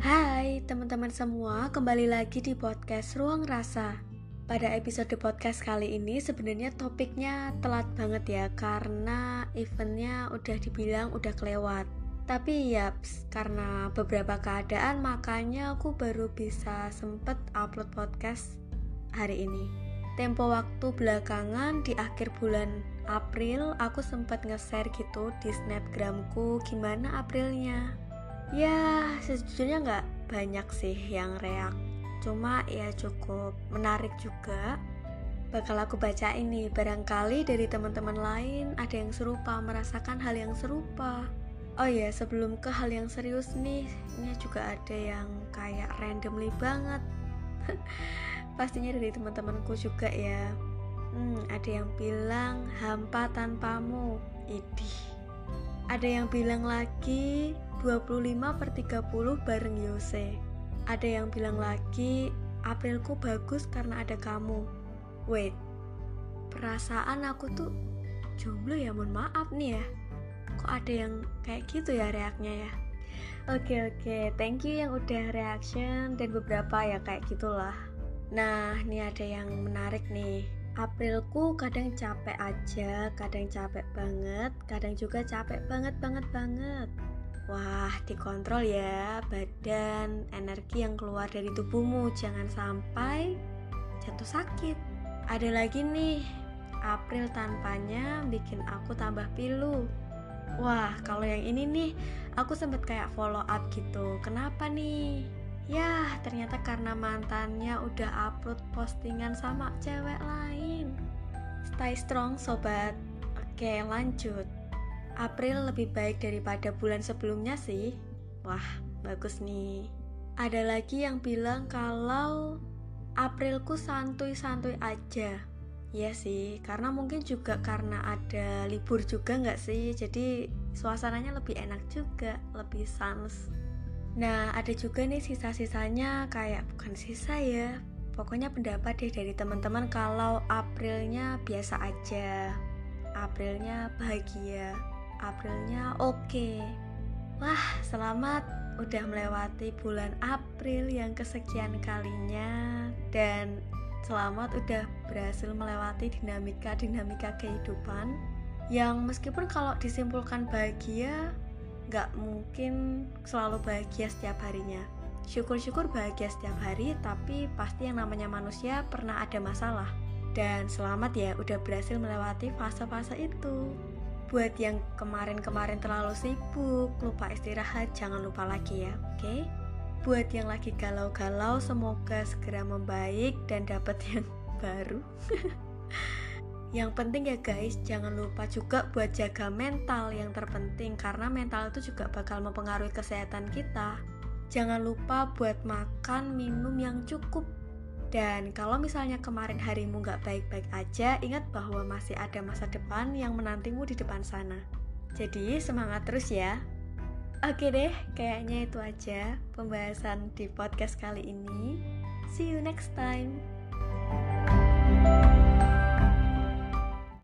Hai teman-teman semua, kembali lagi di podcast Ruang Rasa. Pada episode podcast kali ini sebenarnya topiknya telat banget ya karena eventnya udah dibilang udah kelewat. Tapi ya karena beberapa keadaan makanya aku baru bisa sempet upload podcast hari ini. Tempo waktu belakangan di akhir bulan April aku sempat nge-share gitu di snapgramku gimana Aprilnya. Ya sejujurnya nggak banyak sih yang reak. Cuma ya cukup menarik juga. Bakal aku baca ini barangkali dari teman-teman lain ada yang serupa merasakan hal yang serupa. Oh ya sebelum ke hal yang serius nih ini juga ada yang kayak randomly banget pastinya dari teman-temanku juga ya hmm, ada yang bilang hampa tanpamu idih ada yang bilang lagi 25 per 30 bareng Yose ada yang bilang lagi, Aprilku bagus karena ada kamu. Wait, perasaan aku tuh jomblo ya, mohon maaf nih ya. Kok ada yang kayak gitu ya reaknya ya? Oke okay, oke, okay. thank you yang udah reaction dan beberapa ya kayak gitulah. Nah, ini ada yang menarik nih. Aprilku kadang capek aja, kadang capek banget, kadang juga capek banget banget banget. Wah, dikontrol ya badan, energi yang keluar dari tubuhmu. Jangan sampai jatuh sakit. Ada lagi nih, April tanpanya bikin aku tambah pilu. Wah, kalau yang ini nih, aku sempet kayak follow up gitu. Kenapa nih? Ya, ternyata karena mantannya udah upload postingan sama cewek lain. Stay strong, sobat. Oke, lanjut. April lebih baik daripada bulan sebelumnya sih. Wah, bagus nih. Ada lagi yang bilang kalau Aprilku santuy-santuy aja. Iya sih, karena mungkin juga karena ada libur juga nggak sih, jadi suasananya lebih enak juga, lebih sans. Nah, ada juga nih sisa-sisanya kayak bukan sisa ya, pokoknya pendapat deh dari teman-teman kalau Aprilnya biasa aja, Aprilnya bahagia. Aprilnya oke. Okay. Wah, selamat udah melewati bulan April yang kesekian kalinya dan selamat udah berhasil melewati dinamika-dinamika kehidupan yang meskipun kalau disimpulkan bahagia nggak mungkin selalu bahagia setiap harinya syukur-syukur bahagia setiap hari tapi pasti yang namanya manusia pernah ada masalah dan selamat ya udah berhasil melewati fase-fase itu buat yang kemarin-kemarin terlalu sibuk, lupa istirahat, jangan lupa lagi ya, oke? Okay? Buat yang lagi galau-galau, semoga segera membaik dan dapat yang baru. Yang penting ya guys, jangan lupa juga buat jaga mental yang terpenting karena mental itu juga bakal mempengaruhi kesehatan kita. Jangan lupa buat makan, minum yang cukup dan kalau misalnya kemarin harimu gak baik-baik aja, ingat bahwa masih ada masa depan yang menantimu di depan sana. Jadi semangat terus ya. Oke deh, kayaknya itu aja pembahasan di podcast kali ini. See you next time.